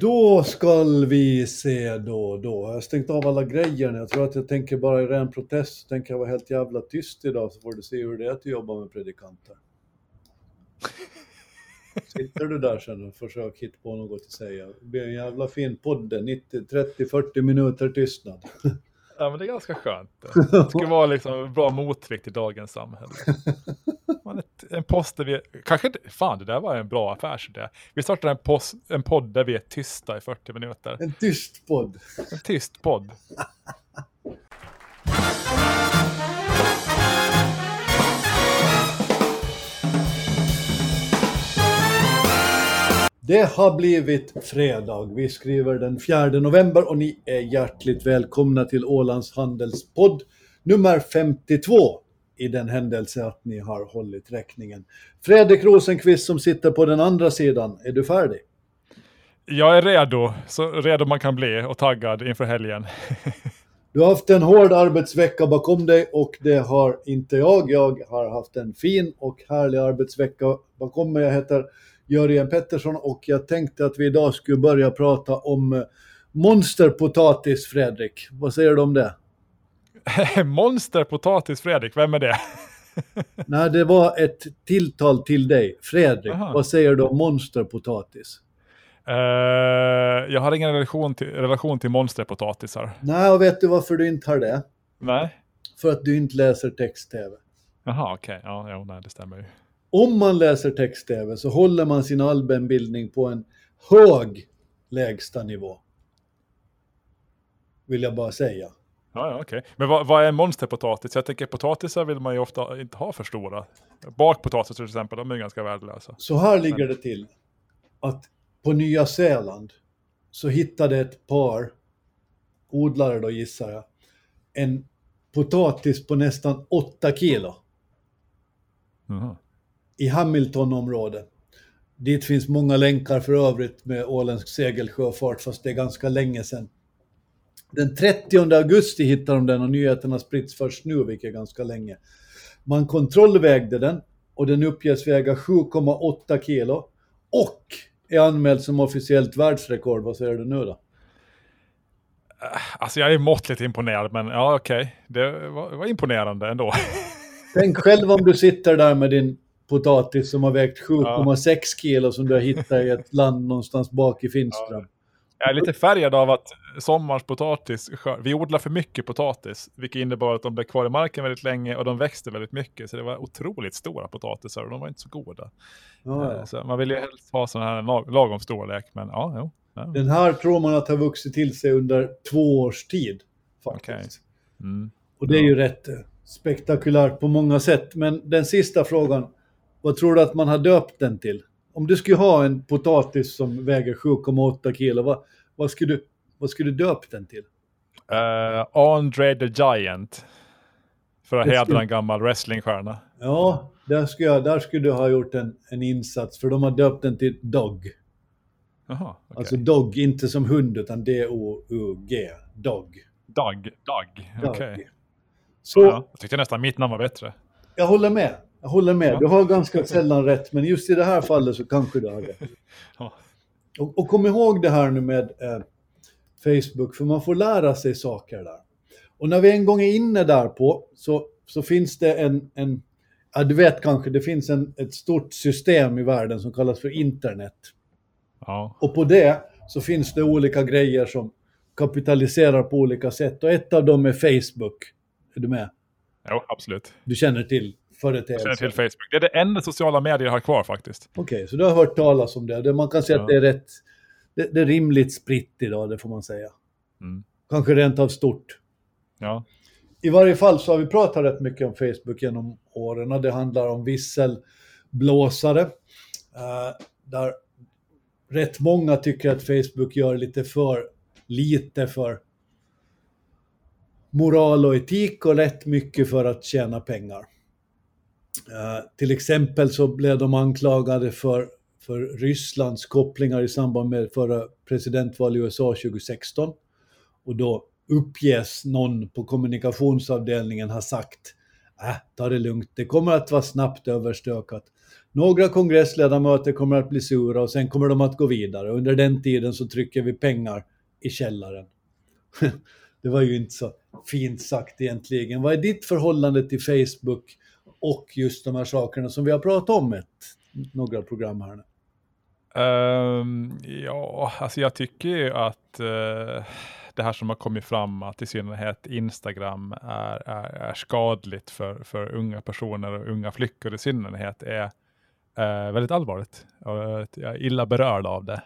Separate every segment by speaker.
Speaker 1: Då skall vi se då då. Jag har stängt av alla grejer. Jag tror att jag tänker bara i ren protest så tänker jag vara helt jävla tyst idag så får du se hur det är att jobba med predikanter. Sitter du där sen och försöker hitta på något att säga. Det blir en jävla fin podd, 30-40 minuter tystnad.
Speaker 2: Ja, men det är ganska skönt. Det ska vara liksom bra motvikt i dagens samhälle. Man, ett, en post där vi, kanske inte, fan det där var en bra affärsidé. Vi startar en, post, en podd där vi är tysta i 40 minuter.
Speaker 1: En tyst podd.
Speaker 2: En tyst podd.
Speaker 1: Det har blivit fredag. Vi skriver den 4 november och ni är hjärtligt välkomna till Ålands Handelspodd nummer 52 i den händelse att ni har hållit räkningen. Fredrik Rosenqvist som sitter på den andra sidan, är du färdig?
Speaker 2: Jag är redo, så redo man kan bli och taggad inför helgen.
Speaker 1: Du har haft en hård arbetsvecka bakom dig och det har inte jag. Jag har haft en fin och härlig arbetsvecka bakom mig. Jag heter Jörgen Pettersson och jag tänkte att vi idag skulle börja prata om eh, monsterpotatis, Fredrik. Vad säger du om det?
Speaker 2: monsterpotatis, Fredrik, vem är det?
Speaker 1: Nej, det var ett tilltal till dig. Fredrik, Aha. vad säger du om monsterpotatis?
Speaker 2: Uh, jag har ingen relation till, relation till monsterpotatisar.
Speaker 1: Nej, och vet du varför du inte har det?
Speaker 2: Nej.
Speaker 1: För att du inte läser text-tv.
Speaker 2: Jaha, okej. Okay. Ja, ja, nej, det stämmer ju
Speaker 1: om man läser text-tv så håller man sin allmänbildning på en hög lägsta nivå. Vill jag bara säga.
Speaker 2: Ja, ja. Okay. Men vad, vad, är monsterpotatis? Jag tänker potatisar vill man ju ofta inte ha för stora. Bakpotatis till exempel, de är ganska värdelösa.
Speaker 1: Så här ligger Men... det till. Att på Nya Zeeland så hittade ett par odlare då gissar jag, en potatis på nästan 8 kilo. Mm i Hamiltonområdet. Dit finns många länkar för övrigt med åländsk segelsjöfart, fast det är ganska länge sedan. Den 30 augusti hittade de den och nyheterna spritts först nu, vilket är ganska länge. Man kontrollvägde den och den uppges väga 7,8 kilo och är anmäld som officiellt världsrekord. Vad säger du nu då?
Speaker 2: Alltså jag är måttligt imponerad, men ja okej. Okay. Det var, var imponerande ändå.
Speaker 1: Tänk själv om du sitter där med din potatis som har vägt 7,6 ja. kilo som du har hittat i ett land någonstans bak i Finström. Ja.
Speaker 2: Jag är lite färgad av att sommarens potatis, vi odlar för mycket potatis, vilket innebar att de blev kvar i marken väldigt länge och de växte väldigt mycket. Så det var otroligt stora potatisar och de var inte så goda. Ja, ja. Så man vill ju helst ha sådana här lagom storlek, men ja, jo. Ja.
Speaker 1: Den här tror man att har vuxit till sig under två års tid. Faktiskt. Okay. Mm. Och det är ju rätt spektakulärt på många sätt. Men den sista frågan, vad tror du att man har döpt den till? Om du skulle ha en potatis som väger 7,8 kilo, vad, vad, skulle du, vad skulle du döpt den till?
Speaker 2: Uh, Andre the Giant. För att hedra skulle... en gammal wrestlingstjärna.
Speaker 1: Ja, där skulle, jag, där skulle du ha gjort en, en insats, för de har döpt den till Dog.
Speaker 2: Aha, okay.
Speaker 1: Alltså Dog, inte som hund, utan D-O-U-G. Dog.
Speaker 2: Dog, Dog, okej. Okay. Så, ja, jag tyckte nästan mitt namn var bättre.
Speaker 1: Jag håller med. Jag håller med. Du har ganska sällan rätt, men just i det här fallet så kanske du har rätt. Och, och kom ihåg det här nu med eh, Facebook, för man får lära sig saker där. Och när vi en gång är inne där på så, så finns det en, en ja, du vet kanske, det finns en, ett stort system i världen som kallas för internet.
Speaker 2: Ja.
Speaker 1: Och på det så finns det olika grejer som kapitaliserar på olika sätt och ett av dem är Facebook. Är du med?
Speaker 2: Jo, absolut.
Speaker 1: Du känner till företeelse.
Speaker 2: känner till Facebook. Det är det enda sociala medier jag har kvar faktiskt.
Speaker 1: Okej, okay, så du har hört talas om det. Man kan säga ja. att det är rätt, det, det, är rimligt spritt idag, det får man säga. Mm. Kanske rent av stort.
Speaker 2: Ja.
Speaker 1: I varje fall så har vi pratat rätt mycket om Facebook genom åren. Det handlar om visselblåsare. Uh, där rätt många tycker att Facebook gör lite för lite för moral och etik och rätt mycket för att tjäna pengar. Uh, till exempel så blev de anklagade för, för Rysslands kopplingar i samband med förra presidentval i USA 2016. Och då uppges någon på kommunikationsavdelningen ha sagt äh, ta det lugnt, det kommer att vara snabbt överstökat. Några kongressledamöter kommer att bli sura och sen kommer de att gå vidare. Under den tiden så trycker vi pengar i källaren. Det var ju inte så fint sagt egentligen. Vad är ditt förhållande till Facebook och just de här sakerna som vi har pratat om ett, några program här nu?
Speaker 2: Um, ja, alltså jag tycker ju att uh, det här som har kommit fram, att i synnerhet Instagram är, är, är skadligt för, för unga personer och unga flickor i synnerhet, är uh, väldigt allvarligt. Eh, jag är illa berörd av det.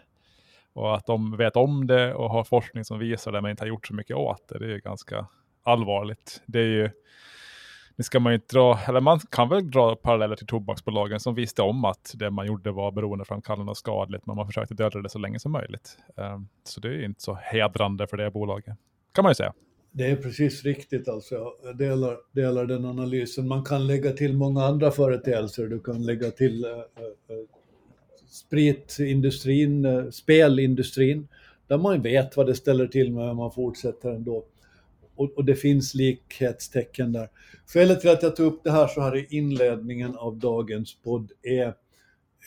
Speaker 2: Och att de vet om det och har forskning som visar det men inte har gjort så mycket åt det, det är ju ganska allvarligt. Det är ju, nu ska man ju inte dra, eller man kan väl dra paralleller till tobaksbolagen som visste om att det man gjorde var beroendeframkallande och skadligt, men man försökte döda det så länge som möjligt. Ehm, så det är inte så hedrande för det bolaget, kan man ju säga.
Speaker 1: Det är precis riktigt alltså. Jag delar, delar den analysen. Man kan lägga till många andra företeelser. Du kan lägga till äh, äh, spritindustrin, äh, spelindustrin, där man vet vad det ställer till med, om man fortsätter ändå och, och, det finns likhetstecken där. Skälet till att jag tog upp det här så här i inledningen av dagens podd är,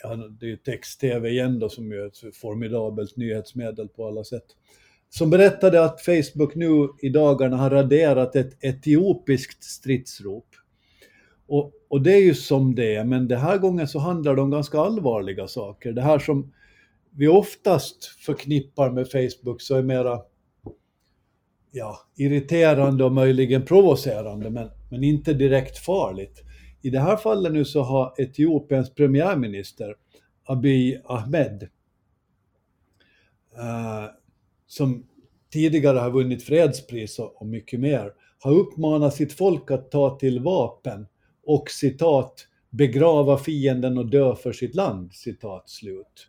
Speaker 1: ja, det är text-tv igen då som är ett formidabelt nyhetsmedel på alla sätt, som berättade att Facebook nu i dagarna har raderat ett etiopiskt stridsrop. Och, och det är ju som det är, men den här gången så handlar det om ganska allvarliga saker. Det här som vi oftast förknippar med Facebook så är mera ja, irriterande och möjligen provocerande, men, men inte direkt farligt. I det här fallet nu så har Etiopiens premiärminister Abiy Ahmed, eh, som tidigare har vunnit fredspris och, och mycket mer, har uppmanat sitt folk att ta till vapen och citat begrava fienden och dö för sitt land, citat slut.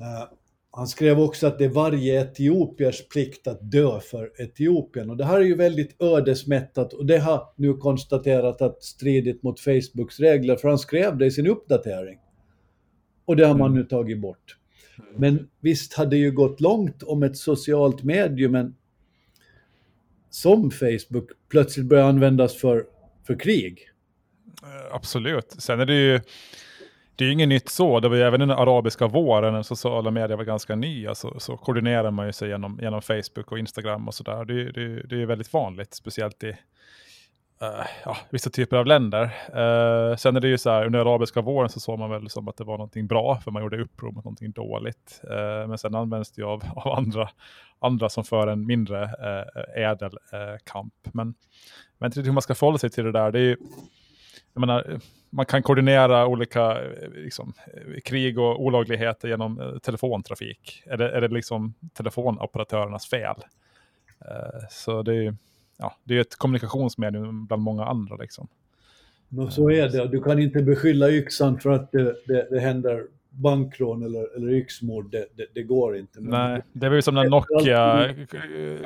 Speaker 1: Eh, han skrev också att det är varje etiopiers plikt att dö för Etiopien. Och det här är ju väldigt ödesmättat och det har nu konstaterat att stridit mot Facebooks regler, för han skrev det i sin uppdatering. Och det har man mm. nu tagit bort. Men visst hade det ju gått långt om ett socialt medium som Facebook plötsligt börjar användas för, för krig.
Speaker 2: Eh, absolut. Sen är det ju det är ju inget nytt så. Det var ju även den arabiska våren när sociala medier var ganska nya så, så koordinerar man ju sig genom, genom Facebook och Instagram och sådär. Det, det, det är väldigt vanligt, speciellt i uh, ja, vissa typer av länder. Uh, sen är det ju så här, under arabiska våren så såg man väl som att det var någonting bra, för man gjorde uppror mot någonting dåligt. Uh, men sen används det ju av, av andra, andra som för en mindre ädel kamp. Men, men hur man ska förhålla sig till det där, det är ju jag menar, man kan koordinera olika eh, liksom, eh, krig och olagligheter genom eh, telefontrafik. Är det, är det liksom telefonoperatörernas fel? Så det är, ja, det är ett kommunikationsmedium bland många andra. Liksom.
Speaker 1: Så är det. Du kan inte beskylla yxan för att det, det, det händer bankrån eller, eller yxmord, det, det, det, går inte.
Speaker 2: Men Nej, det var ju som när Nokia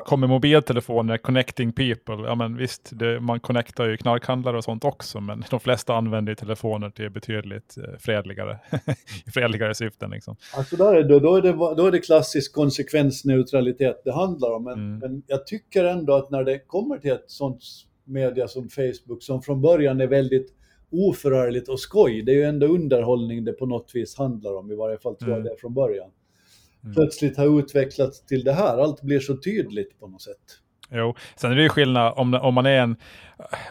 Speaker 2: kom med mobiltelefoner, connecting people. Ja men visst, det, man connectar ju knarkhandlare och sånt också, men de flesta använder ju telefoner till betydligt eh, fredligare, fredligare syften. Liksom.
Speaker 1: Alltså där är det, då, är det, då är det klassisk konsekvensneutralitet det handlar om, men, mm. men jag tycker ändå att när det kommer till ett sånt media som Facebook, som från början är väldigt oförargligt och skoj. Det är ju ändå underhållning det på något vis handlar om, i varje fall tror jag mm. det från början. Mm. Plötsligt har utvecklats till det här, allt blir så tydligt på något sätt.
Speaker 2: Jo, sen är det ju skillnad om, om man är en,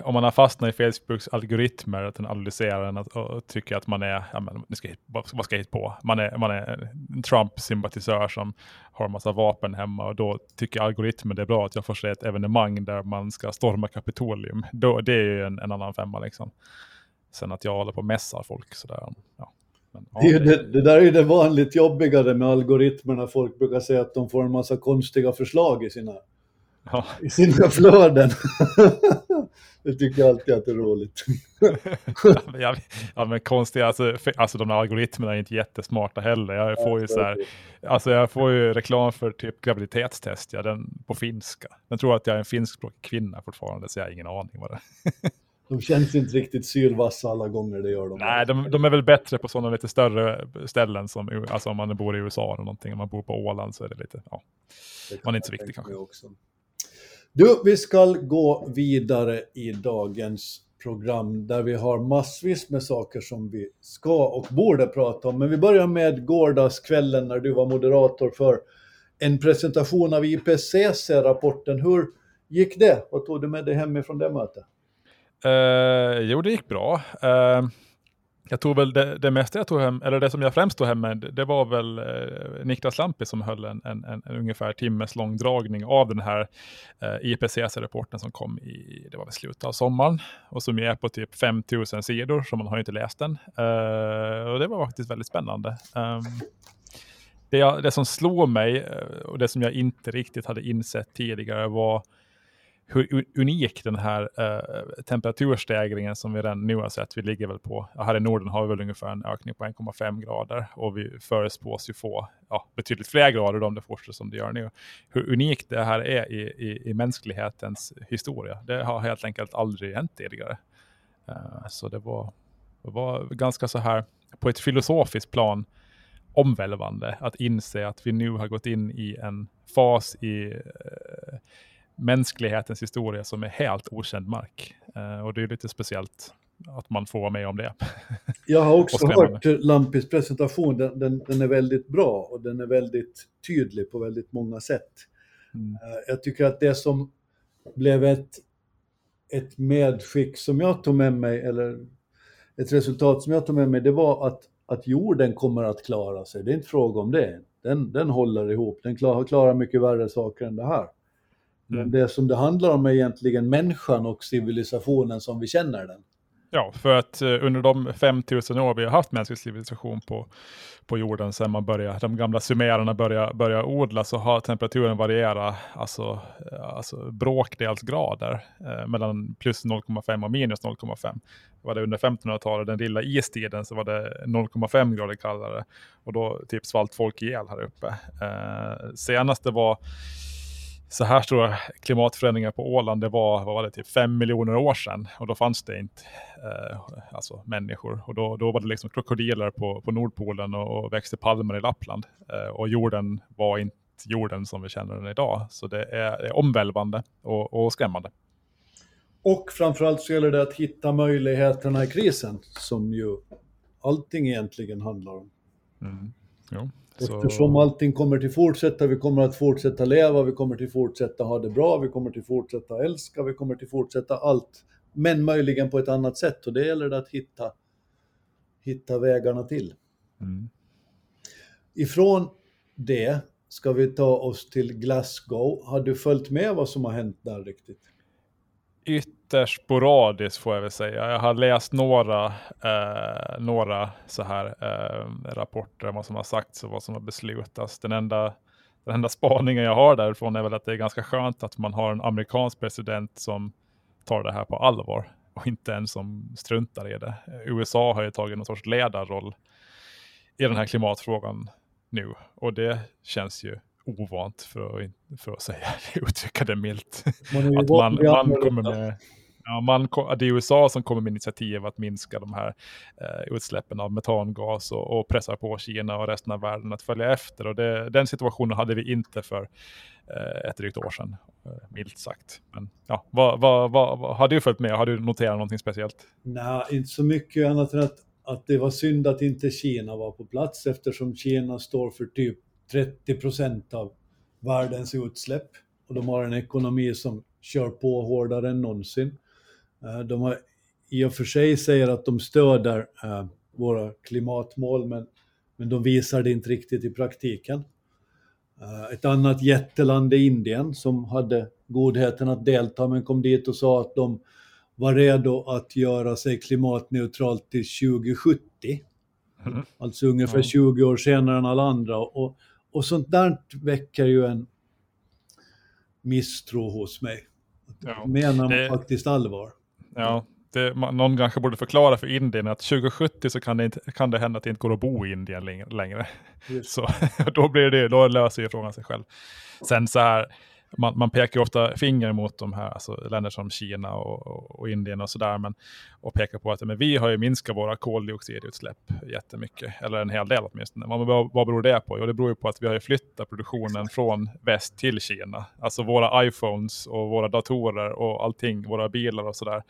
Speaker 2: om man har fastnat i Facebooks algoritmer, att den analyserar en och, tycker att man är, ja men, ska, vad ska jag hitta på? Man är, man är en Trump-sympatisör som har en massa vapen hemma och då tycker algoritmen det är bra att jag får se ett evenemang där man ska storma Kapitolium. Då, det är ju en, en annan femma liksom. Sen att jag håller på och mässar folk sådär. Ja.
Speaker 1: Men, ja, det, det, det, där är ju det vanligt jobbigare med algoritmerna. Folk brukar säga att de får en massa konstiga förslag i sina, ja. i sina flöden. det tycker jag alltid att det är roligt.
Speaker 2: ja, ja, men konstiga, alltså, alltså de här algoritmerna är inte jättesmarta heller. Jag får ju så här, alltså jag får ju reklam för typ graviditetstest, ja, den på finska. Jag tror att jag är en finskspråkig kvinna fortfarande, så jag har ingen aning vad det är.
Speaker 1: De känns inte riktigt sylvassa alla gånger, det gör de.
Speaker 2: Nej, de, de är väl bättre på sådana lite större ställen, som, alltså om man bor i USA eller någonting, om man bor på Åland så är det lite, ja, man är inte så viktig kanske.
Speaker 1: Också. Du, vi ska gå vidare i dagens program där vi har massvis med saker som vi ska och borde prata om. Men vi börjar med gårdagskvällen när du var moderator för en presentation av IPCC-rapporten. Hur gick det? Vad tog du med dig hemifrån det mötet?
Speaker 2: Uh, jo, det gick bra. Uh, jag tog väl det, det mesta jag tog hem, eller det som jag främst tog hem med, det var väl uh, Niklas Lampi som höll en, en, en, en, ungefär timmes lång dragning av den här IPCC-rapporten som kom i, det var väl slutet av sommaren, och som är på typ 5000 sidor, så man har ju inte läst den. Och det var faktiskt väldigt spännande. Um, det, jag, det som slog mig, och det som jag inte riktigt hade insett tidigare, var hur unik den här eh, temperaturstegringen som vi redan nu har sett, vi ligger väl på, här i Norden har vi väl ungefär en ökning på 1,5 grader och vi förespås ju få ja, betydligt fler grader om det fortsätter som det gör nu. Hur unikt det här är i, i, i mänsklighetens historia, det har helt enkelt aldrig hänt tidigare. Uh, så det var, det var ganska så här, på ett filosofiskt plan, omvälvande att inse att vi nu har gått in i en fas i uh, mänsklighetens historia som är helt okänd mark. Uh, och det är lite speciellt att man får vara med om det.
Speaker 1: Jag har också hört Lampis presentation, den, den, den, är väldigt bra och den är väldigt tydlig på väldigt många sätt. Mm. Uh, jag tycker att det som blev ett, ett medskick som jag tog med mig, eller ett resultat som jag tog med mig, det var att, att jorden kommer att klara sig. Det är inte fråga om det. Den, den håller ihop, den klarar, klarar mycket värre saker än det här. Men mm. det som det handlar om är egentligen människan och civilisationen som vi känner den.
Speaker 2: Ja, för att uh, under de 5000 år vi har haft mänsklig civilisation på, på jorden sedan man började, de gamla sumererna började, började odla så har temperaturen varierat alltså, alltså bråkdels grader uh, mellan plus 0,5 och minus 0,5. Var det under 1500-talet, den lilla istiden, så var det 0,5 grader kallare och då typ svalt folk ihjäl här uppe. Uh, senaste var så här stora klimatförändringar på Åland, det var, vad var det, typ fem miljoner år sedan. Och då fanns det inte eh, alltså människor. Och då, då var det liksom krokodiler på, på Nordpolen och, och växte palmer i Lappland. Eh, och jorden var inte jorden som vi känner den idag. Så det är, det är omvälvande och, och skrämmande.
Speaker 1: Och framförallt så gäller det att hitta möjligheterna i krisen, som ju allting egentligen handlar om. Mm.
Speaker 2: Jo.
Speaker 1: Eftersom så... allting kommer till fortsätta, vi kommer att fortsätta leva, vi kommer till fortsätta ha det bra, vi kommer till fortsätta älska, vi kommer till fortsätta allt. Men möjligen på ett annat sätt och det gäller det att hitta, hitta vägarna till. Mm. Ifrån det ska vi ta oss till Glasgow. Har du följt med vad som har hänt där riktigt?
Speaker 2: Ytterst sporadiskt får jag väl säga. Jag har läst några, eh, några så här eh, rapporter om vad som har sagts och vad som har beslutats. Den enda, den enda spaningen jag har därifrån är väl att det är ganska skönt att man har en amerikansk president som tar det här på allvar och inte en som struntar i det. USA har ju tagit någon sorts ledarroll i den här klimatfrågan nu och det känns ju ovant för att, för att säga, uttrycka det milt. Man att man, man kommer med, ja, man, det är USA som kommer med initiativ att minska de här eh, utsläppen av metangas och, och pressar på Kina och resten av världen att följa efter. Och det, den situationen hade vi inte för eh, ett drygt år sedan, eh, milt sagt. Men, ja, vad, vad, vad, vad, har du följt med? Har du noterat någonting speciellt?
Speaker 1: Nej, inte så mycket annat än att, att det var synd att inte Kina var på plats eftersom Kina står för typ 30 procent av världens utsläpp och de har en ekonomi som kör på hårdare än någonsin. Eh, de har i och för sig säger att de stöder eh, våra klimatmål, men, men de visar det inte riktigt i praktiken. Eh, ett annat jätteland är Indien som hade godheten att delta men kom dit och sa att de var redo att göra sig klimatneutralt till 2070. Mm. Alltså ungefär mm. 20 år senare än alla andra. Och och sånt där väcker ju en misstro hos mig. Ja, Menar det, faktiskt allvar.
Speaker 2: Ja, det, någon kanske borde förklara för Indien att 2070 så kan det, inte, kan det hända att det inte går att bo i Indien längre. Så då, blir det, då löser ju frågan sig själv. Sen så här, man, man pekar ofta finger mot de här alltså länder som Kina och, och, och Indien och sådär. Och pekar på att men vi har ju minskat våra koldioxidutsläpp jättemycket. Eller en hel del åtminstone. Vad, vad, vad beror det på? Jo, det beror ju på att vi har flyttat produktionen från väst till Kina. Alltså våra iPhones och våra datorer och allting, våra bilar och sådär.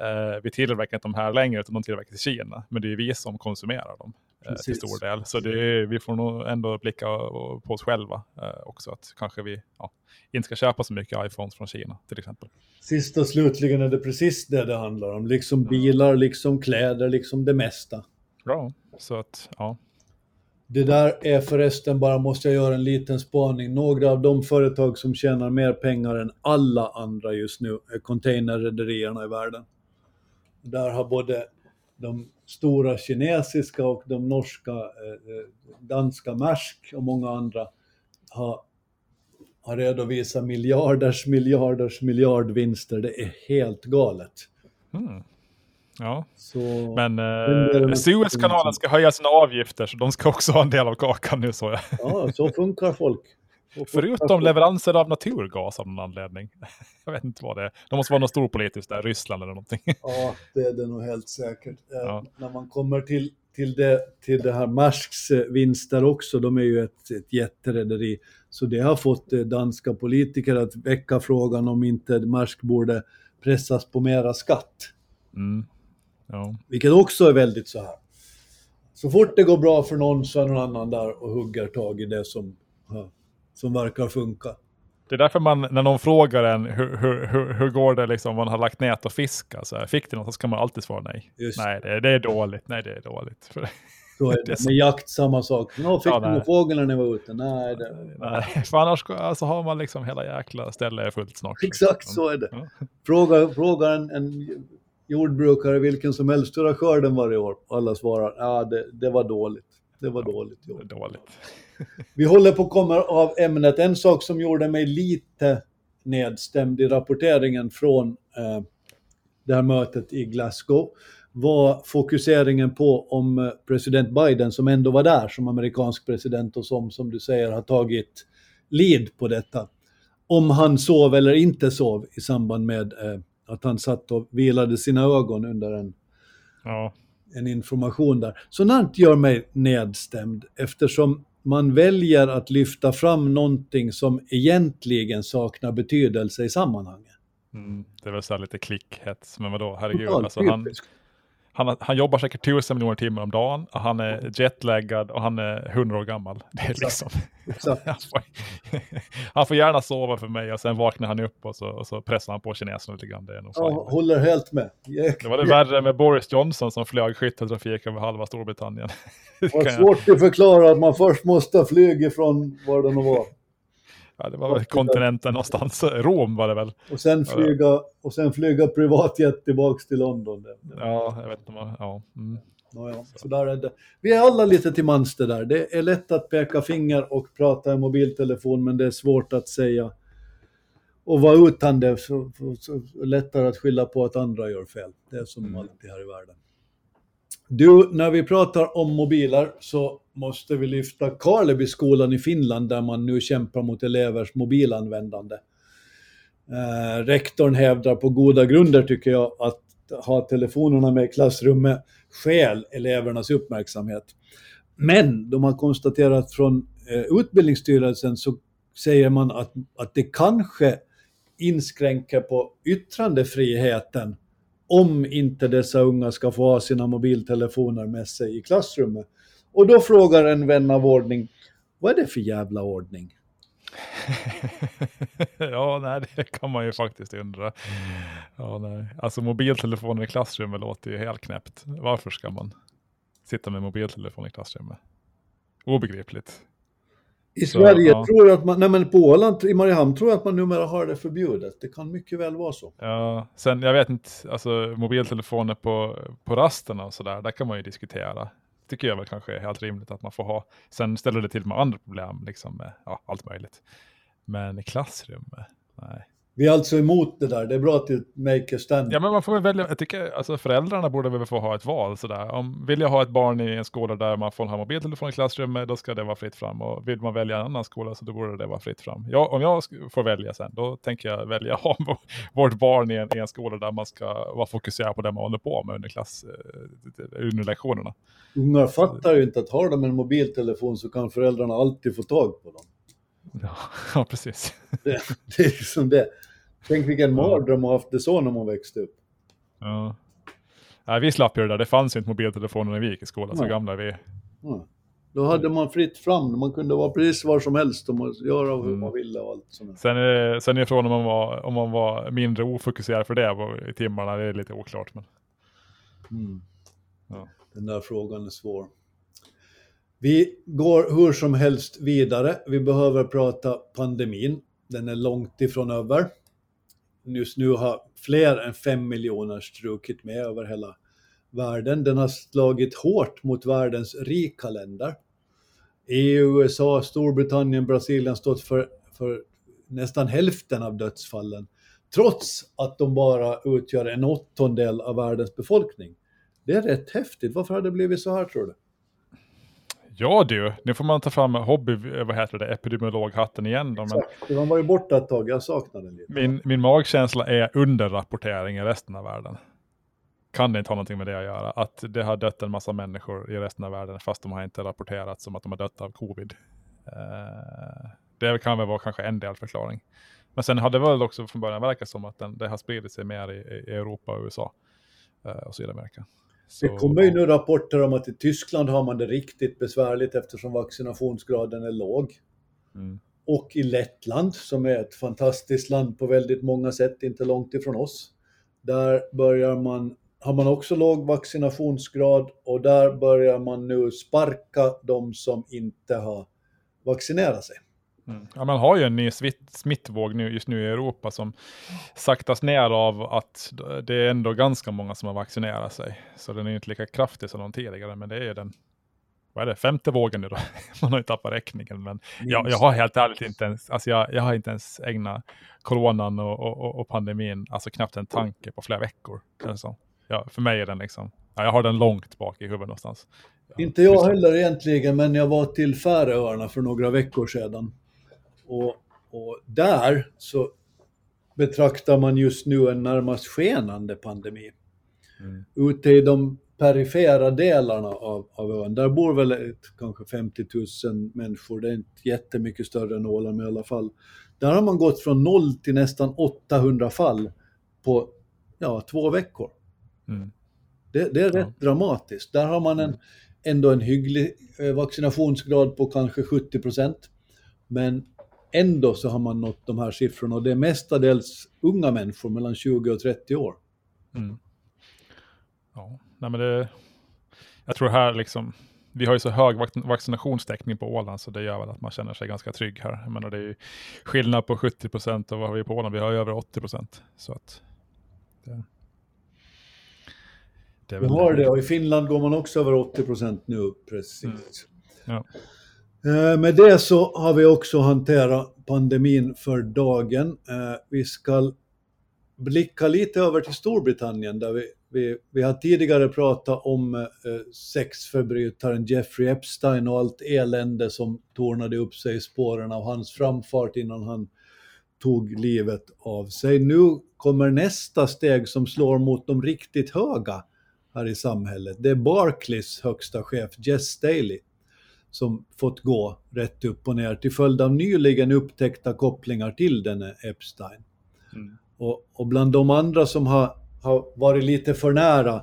Speaker 2: Eh, vi tillverkar inte de här längre, utan de tillverkas i Kina. Men det är vi som konsumerar dem eh, till stor del. Så är, vi får nog ändå blicka på oss själva eh, också. Att kanske vi ja, inte ska köpa så mycket iPhones från Kina till exempel.
Speaker 1: Sist och slutligen är det precis det det handlar om. Liksom bilar, liksom kläder, liksom det mesta.
Speaker 2: Bra, så att ja.
Speaker 1: Det där är förresten bara, måste jag göra en liten spaning, några av de företag som tjänar mer pengar än alla andra just nu är containerrederierna i världen. Där har både de stora kinesiska och de norska, eh, eh, danska Maersk och många andra har, har redovisat miljarders, miljarders, miljardvinster. Det är helt galet.
Speaker 2: Mm. Ja, så, men eh, Suezkanalen ska höja sina avgifter så de ska också ha en del av kakan nu så jag.
Speaker 1: Ja, så funkar folk.
Speaker 2: Förutom leveranser av naturgas av någon anledning. Jag vet inte vad det är. Det måste vara något storpolitiskt där, Ryssland eller någonting.
Speaker 1: Ja, det är det nog helt säkert. Eh, ja. När man kommer till, till, det, till det här Marsks eh, vinster också, de är ju ett, ett jätterederi. Så det har fått eh, danska politiker att väcka frågan om inte Marsk borde pressas på mera skatt. Mm. Ja. Vilket också är väldigt så här. Så fort det går bra för någon så är någon annan där och hugger tag i det som som verkar funka.
Speaker 2: Det är därför man, när någon frågar en hur, hur, hur, hur går det liksom om man har lagt nät och fiskar, så här, fick du något så ska man alltid svara nej. Just. Nej, det, det, är dåligt, nej det är dåligt.
Speaker 1: Så är det. Med jakt samma sak. Nå, fick ja, du några fåglar när ni var ute? Nej. Det...
Speaker 2: nej. För annars alltså, har man liksom hela jäkla stället fullt snart.
Speaker 1: Exakt så är det. Ja. Fråga, fråga en, en jordbrukare vilken som helst hur har skörden varje år? Alla svarar, ja det, det var dåligt. Det var dåligt
Speaker 2: gjort. Dåligt.
Speaker 1: Vi håller på att komma av ämnet. En sak som gjorde mig lite nedstämd i rapporteringen från eh, det här mötet i Glasgow var fokuseringen på om eh, president Biden, som ändå var där som amerikansk president och som, som du säger, har tagit lead på detta. Om han sov eller inte sov i samband med eh, att han satt och vilade sina ögon under en ja en information där. Sådant gör mig nedstämd eftersom man väljer att lyfta fram någonting som egentligen saknar betydelse i sammanhanget.
Speaker 2: Mm, det väl så lite klickhets, men vadå, herregud. Alltså, han, han, han jobbar säkert tusen miljoner timmar om dagen, och han är jetlaggad och han är hundra år gammal. Det är liksom, han, får, han, får, gärna sova för mig och sen vaknar han upp och så, och så pressar han på kineserna lite grann. Det är nog
Speaker 1: ja, håller helt med.
Speaker 2: Jag, det var det värre med Boris Johnson som flög skytteltrafik över halva Storbritannien.
Speaker 1: Det var svårt att förklara att man först måste flyga från var det nu var.
Speaker 2: Ja, det var väl kontinenten någonstans. Rom var det väl.
Speaker 1: Och sen flyga, och sen flyga privatjet tillbaks till London.
Speaker 2: Ja, jag vet inte. Vad, ja. Mm.
Speaker 1: Nåja, så där är det. Vi är alla lite till mans det där. Det är lätt att peka finger och prata i mobiltelefon, men det är svårt att säga och vara utan det, så, så, så lättare att skylla på att andra gör fel. Det är som mm. alltid här i världen. Du, när vi pratar om mobiler så måste vi lyfta Karlebyskolan i Finland där man nu kämpar mot elevers mobilanvändande. Eh, rektorn hävdar på goda grunder, tycker jag, att ha telefonerna med i klassrummet skäl elevernas uppmärksamhet. Men de har konstaterat från eh, Utbildningsstyrelsen så säger man att, att det kanske inskränker på yttrandefriheten om inte dessa unga ska få ha sina mobiltelefoner med sig i klassrummet. Och då frågar en vän av ordning, vad är det för jävla ordning?
Speaker 2: ja, nej, det kan man ju faktiskt undra. Ja, nej. Alltså mobiltelefoner i klassrummet låter ju helt knäppt. Varför ska man sitta med mobiltelefon i klassrummet? Obegripligt.
Speaker 1: I Sverige ja. tror jag att man, nej men på Åland, i Mariehamn tror jag att man numera har det förbjudet. Det kan mycket väl vara så.
Speaker 2: Ja, sen jag vet inte, alltså mobiltelefoner på, på rasterna och sådär, där kan man ju diskutera. Tycker jag väl kanske är helt rimligt att man får ha. Sen ställer det till med andra problem, liksom med ja, allt möjligt. Men i klassrummet, eh, nej.
Speaker 1: Vi är alltså emot det där. Det är bra att du make a stand.
Speaker 2: Ja, men man får väl välja. Jag tycker alltså föräldrarna borde väl få ha ett val sådär. Om vill jag ha ett barn i en skola där man får ha mobiltelefon i klassrummet, då ska det vara fritt fram. Och vill man välja en annan skola så då borde det vara fritt fram. Ja, om jag får välja sen, då tänker jag välja ha vårt barn i en, i en skola där man ska vara fokuserad på det man håller på med under, klass, eh, under lektionerna.
Speaker 1: Ungar fattar ju inte att har de en mobiltelefon så kan föräldrarna alltid få tag på dem.
Speaker 2: Ja, ja precis.
Speaker 1: Det, det är liksom det. Tänk vilken mardröm att ha haft det så när man växte upp.
Speaker 2: Ja. Nej, vi slapp ju det där. Det fanns inte mobiltelefoner när vi gick i skolan, så
Speaker 1: Nej.
Speaker 2: gamla är vi.
Speaker 1: Ja. Då hade man fritt fram, man kunde vara precis var som helst och göra hur
Speaker 2: Mm.
Speaker 1: man ville och allt sånt.
Speaker 2: Sen är, sen är frågan om man, var, om man var mindre ofokuserad för det i timmarna, det är lite oklart. Men...
Speaker 1: Mm.
Speaker 2: Ja.
Speaker 1: Den där frågan är svår. Vi går hur som helst vidare. Vi behöver prata pandemin. Den är långt ifrån över. Just nu har fler än fem miljoner strukit med över hela världen. Den har slagit hårt mot världens rika länder. EU, USA, Storbritannien, Brasilien stått för, för nästan hälften av dödsfallen. Trots att de bara utgör en åttondel av världens befolkning. Det är rätt häftigt. Varför har det blivit så här tror du?
Speaker 2: Ja du, nu får man ta fram hobby, vad heter det, epidemiologhatten igen då. Men
Speaker 1: Exakt. Man var ju borta ett tag, jag saknar den lite.
Speaker 2: min, min magkänsla är underrapportering i resten av världen. Kan det inte ha någonting med det att göra? Att det har dött en massa människor i resten av världen fast de har inte rapporterat som att de har dött av covid. Eh, det kan väl vara kanske en delförklaring. Men sen hade det väl också från början verkat som att den, det har spridit sig mer i, i Europa och USA eh, och Sydamerika.
Speaker 1: Det
Speaker 2: Så-
Speaker 1: kommer ju nu rapporter om att i Tyskland har man det riktigt besvärligt eftersom vaccinationsgraden är låg.
Speaker 2: Mm.
Speaker 1: Och i Lettland, som är ett fantastiskt land på väldigt många sätt, inte långt ifrån oss. Där börjar man, har man också låg vaccinationsgrad och där börjar man nu sparka de som inte har vaccinerat sig.
Speaker 2: Mm. Ja, man har ju en ny smitt, smittvåg nu, just nu i Europa som saktas ner av att det är ändå ganska många som har vaccinerat sig. Så den är inte lika kraftig som de tidigare, men det är ju den vad är det, femte vågen nu då. Man har ju tappat räkningen, men jag, jag har helt ärligt inte ens, alltså jag, jag har inte ens ägnat coronan och, och, och pandemin, alltså knappt en tanke på flera veckor. som. Ja, för mig är den liksom, ja, jag har den långt bak i huvudet någonstans.
Speaker 1: Inte jag heller egentligen, men jag var till Färöarna för några veckor sedan. Och, och där så betraktar man just nu en närmast skenande pandemi.
Speaker 2: Mm.
Speaker 1: Ute i de perifera delarna av, av ön, där bor väl ett, kanske 50 000 människor, det är inte jättemycket större än Åland i alla fall. Där har man gått från noll till nästan 800 fall på ja, två veckor.
Speaker 2: Mm.
Speaker 1: Det, det är rätt dramatiskt. Där har man en, ändå en hygglig eh, vaccinationsgrad på kanske 70 procent. Men ändå så har man nått de här siffrorna och det är mestadels unga människor mellan 20 och 30 år.
Speaker 2: Mm. Ja, nej men det, jag tror här liksom, vi har ju så hög vac- vaccinationstäckning på Åland så det gör väl att man känner sig ganska trygg här. Jag menar det är ju skillnad på 70 procent och vad har vi på Åland? Vi har ju över 80 procent. Så att det, det är
Speaker 1: Vi har det och i Finland går man också över 80 procent nu precis.
Speaker 2: Mm. Ja.
Speaker 1: Eh, med det så har vi också hanterat pandemin för dagen. Eh, vi ska blicka lite över till Storbritannien där vi, vi, vi har tidigare pratat om eh, sexförbrytaren Jeffrey Epstein och allt elände som tornade upp sig i spåren av hans framfart innan han tog livet av sig. Nu kommer nästa steg som slår mot de riktigt höga här i samhället. Det är Barclays högsta chef Jess Staley som fått gå rätt upp och ner till följd av nyligen upptäckta kopplingar till denne Epstein.
Speaker 2: Mm.
Speaker 1: Och, och bland de andra som har, har varit lite för nära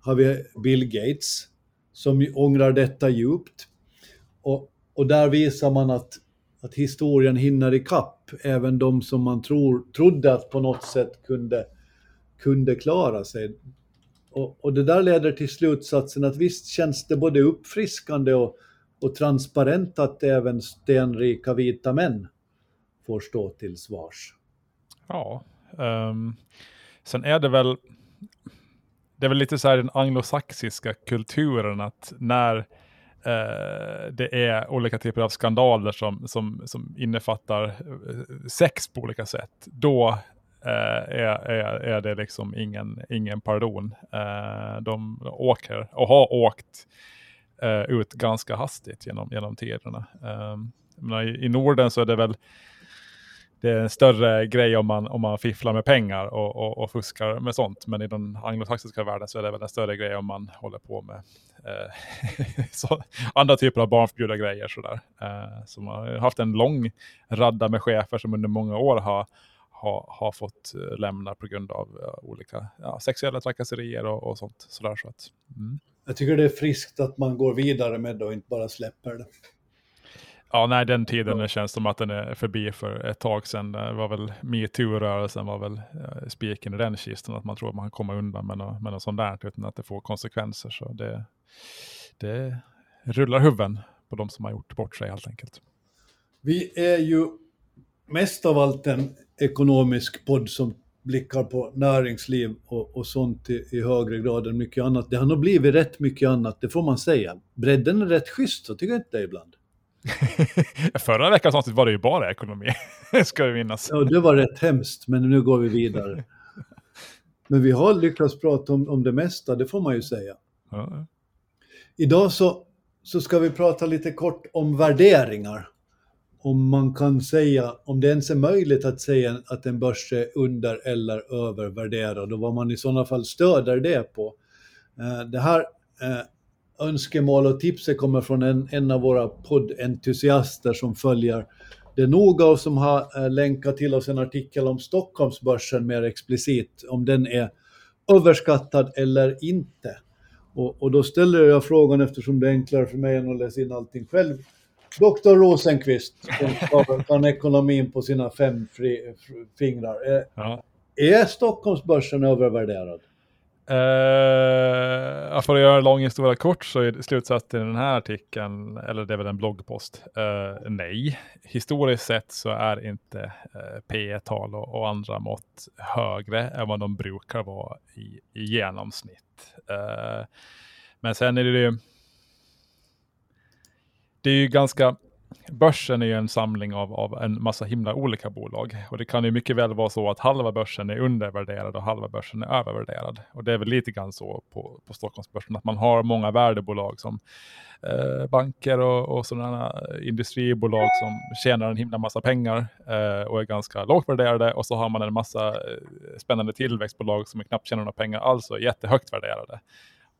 Speaker 1: har vi Bill Gates som ångrar detta djupt. Och, och där visar man att, att historien hinner ikapp även de som man tror, trodde att på något sätt kunde, kunde klara sig. Och, och det där leder till slutsatsen att visst känns det både uppfriskande och, och transparent att även stenrika vita män får stå till svars.
Speaker 2: Ja, um, sen är det väl, det är väl lite så här den anglosaxiska kulturen att när, uh, det är olika typer av skandaler som, som, som innefattar eh, sex på olika sätt, då eh, är, är, är det liksom ingen, ingen pardon. De åker och har åkt eh, ut ganska hastigt genom, genom tiderna. Eh, i, I Norden så är det väl det är en större grej om man, om man fifflar med pengar och, och, och fuskar med sånt. Men i den anglosaxiska världen så är det väl en större grej om man håller på med eh, så, andra typer av barnförbjudna grejer. Sådär. Eh, så man har haft en lång radda med chefer som under många år har, har, har fått eh, lämna på grund av uh, olika ja, sexuella trakasserier och, och sånt. Sådär, så att,
Speaker 1: mm. Jag tycker det är friskt att man går vidare med det och inte bara släpper det.
Speaker 2: Ja, nej, den tiden det känns som att den är förbi för ett tag sedan. Det var väl metoo-rörelsen var väl uh, spiken i den kistan, att man tror att man kan komma undan med något, med något sånt där utan att det får konsekvenser. Så det, det rullar huvuden på de som har gjort bort sig helt enkelt.
Speaker 1: Vi är ju mest av allt en ekonomisk podd som blickar på näringsliv och, och sånt i, i, högre grad än mycket annat. Det har nog blivit rätt mycket annat, det får man säga. Bredden är rätt schysst, så tycker jag inte det ibland.
Speaker 2: Förra veckans avsnitt var det ju bara ekonomi, ska det minnas.
Speaker 1: Ja, det var rätt hemskt, men nu går vi vidare. Men vi har lyckats prata om, om det mesta, det får man ju säga. Ja. Idag så, så ska vi prata lite kort om värderingar. Om man kan säga, om det ens är möjligt att säga att en börs är under eller övervärderad och vad man i sådana fall stöder det på. Eh, det här eh, önskemål och tipset kommer från en, en av våra poddentusiaster som följer det noga och som har eh, länkat till oss en artikel om Stockholmsbörsen mer explicit, om den är överskattad eller inte. Och, och då ställer jag frågan, eftersom det är enklare för mig än att läsa in allting själv, Dr. Rosenqvist, som kan ekonomin på sina fem fri, fingrar. Är, ja. är Stockholmsbörsen övervärderad?
Speaker 2: Uh, för att göra en lång historia kort så är slutsatsen i den här artikeln, eller det är väl en bloggpost, uh, nej. Historiskt sett så är inte uh, P tal och, och, andra mått högre än vad de brukar vara i, i genomsnitt. Uh, men sen är det ju, det är ju ganska börsen är ju en samling av, av en massa himla olika bolag. Och det kan ju mycket väl vara så att halva börsen är undervärderad och halva börsen är övervärderad. Och det är väl lite grann så på, på Stockholmsbörsen, att man har många värdebolag som eh, banker och, och sådana industribolag som tjänar en himla massa pengar eh, och är ganska lågt värderade. Och så har man en massa eh, spännande tillväxtbolag som knappt tjänar några pengar alls och är jättehögt värderade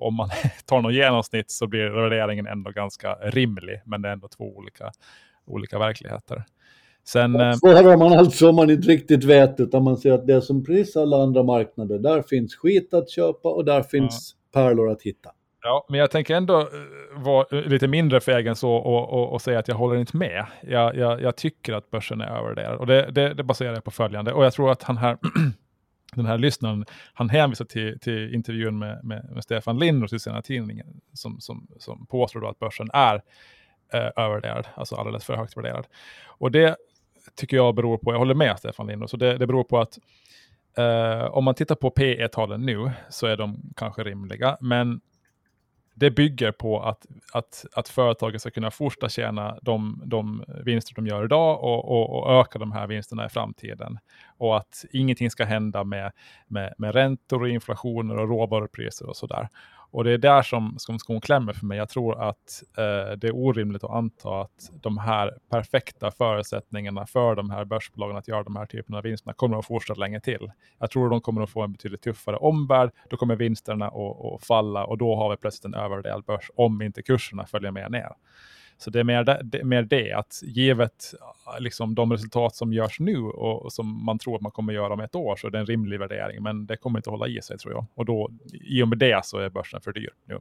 Speaker 2: om man tar någon genomsnitt så blir värderingen ändå ganska rimlig, men det är ändå två olika, olika verkligheter.
Speaker 1: Sen, eh, Svarar man alltså om man inte riktigt vet, utan man ser att det är som precis alla andra marknader, där finns skit att köpa och där finns ja. pärlor att hitta.
Speaker 2: Ja, men jag tänker ändå eh, vara lite mindre fegen så och, och, och, säga att jag håller inte med. Jag, jag, jag tycker att börsen är övervärderad och det, det, det baserar jag på följande. Och jag tror att han här den här lyssnaren, han hänvisar till, till intervjun med, med, med Stefan Lindros i sina tidningen som, som, som påstår att börsen är eh, övervärderad, alltså alldeles för högt värderad. Och det tycker jag beror på, jag håller med Stefan Lindros, det, det beror på att eh, om man tittar på P talen nu så är de kanske rimliga, men det bygger på att, att, att företagen ska kunna fortsätta tjäna de, de vinster de gör idag och, och, och, öka de här vinsterna i framtiden. Och att ingenting ska hända med, med, med räntor och inflationer och råvarupriser och sådär. Och det är där som, som skon klämmer för mig. Jag tror att eh, det är orimligt att anta att de här perfekta förutsättningarna för de här börsbolagen att göra de här typerna av vinsterna kommer att fortsätta länge till. Jag tror att de kommer att få en betydligt tuffare omvärld. Då kommer vinsterna att, att falla och då har vi plötsligt en övervärderad börs om inte kurserna följer med ner. Så det är mer det, det, mer det att givet liksom, de resultat som görs nu och som man tror att man kommer göra om ett år så är det en rimlig värdering. Men det kommer inte hålla i sig tror jag. Och då, i och med det så är börsen för dyr nu.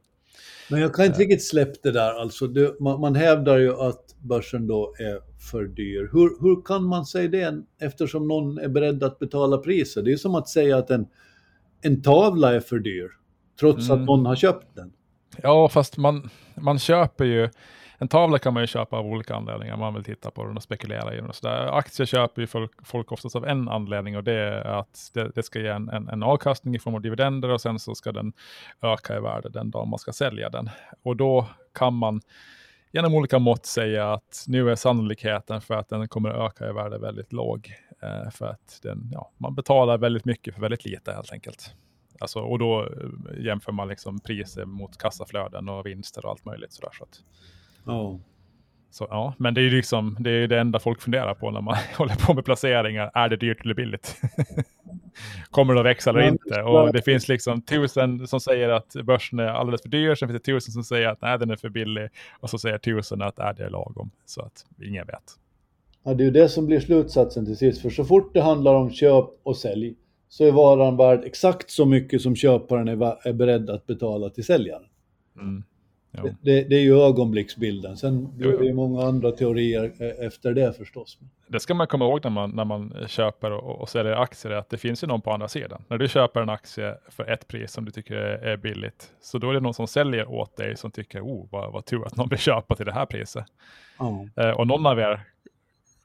Speaker 1: Men jag kan inte eh. riktigt släppa det där. Alltså det, man, man, hävdar ju att börsen då är för dyr. Hur, hur kan man säga det eftersom någon är beredd att betala priset? Det är som att säga att en, en tavla är för dyr, trots mm. att någon har köpt den.
Speaker 2: Ja, fast man, man köper ju en tavla kan man ju köpa av olika anledningar. Man vill titta på den och spekulera i den. Och så där. Aktier köper ju folk, folk oftast av en anledning och det är att det, det ska ge en, en, en, avkastning i form av dividender och sen så ska den öka i värde den dag man ska sälja den. Och då kan man genom olika mått säga att nu är sannolikheten för att den kommer att öka i värde väldigt låg. Eh, för att den, ja, man betalar väldigt mycket för väldigt lite helt enkelt. Alltså, och då eh, jämför man liksom priser mot kassaflöden och vinster och allt möjligt. Sådär, så att,
Speaker 1: Ja.
Speaker 2: så, ja, men det är ju liksom, det, är det enda folk funderar på när man håller på med placeringar. Är det dyrt eller billigt? Kommer det att växa eller inte? Och det finns liksom tusen som säger att börsen är alldeles för dyr. Sen finns det tusen som säger att nej, den är för billig. Och så säger tusen att är det är lagom. Så att ingen vet.
Speaker 1: Ja, det är ju det som blir slutsatsen till sist. För så fort det handlar om köp och sälj så är varan värd exakt så mycket som köparen är, är beredd att betala till säljaren.
Speaker 2: Mm.
Speaker 1: Det, det, är ju ögonblicksbilden. Sen blir det ju många andra teorier eh, efter det förstås.
Speaker 2: Det ska man komma ihåg när man, när man köper och, och säljer aktier, att det finns ju någon på andra sidan. När du köper en aktie för ett pris som du tycker är, billigt, så då är det någon som säljer åt dig som tycker, oh, vad, vad tur att någon vill köpa till det här priset.
Speaker 1: Ja.
Speaker 2: Eh, och någon av er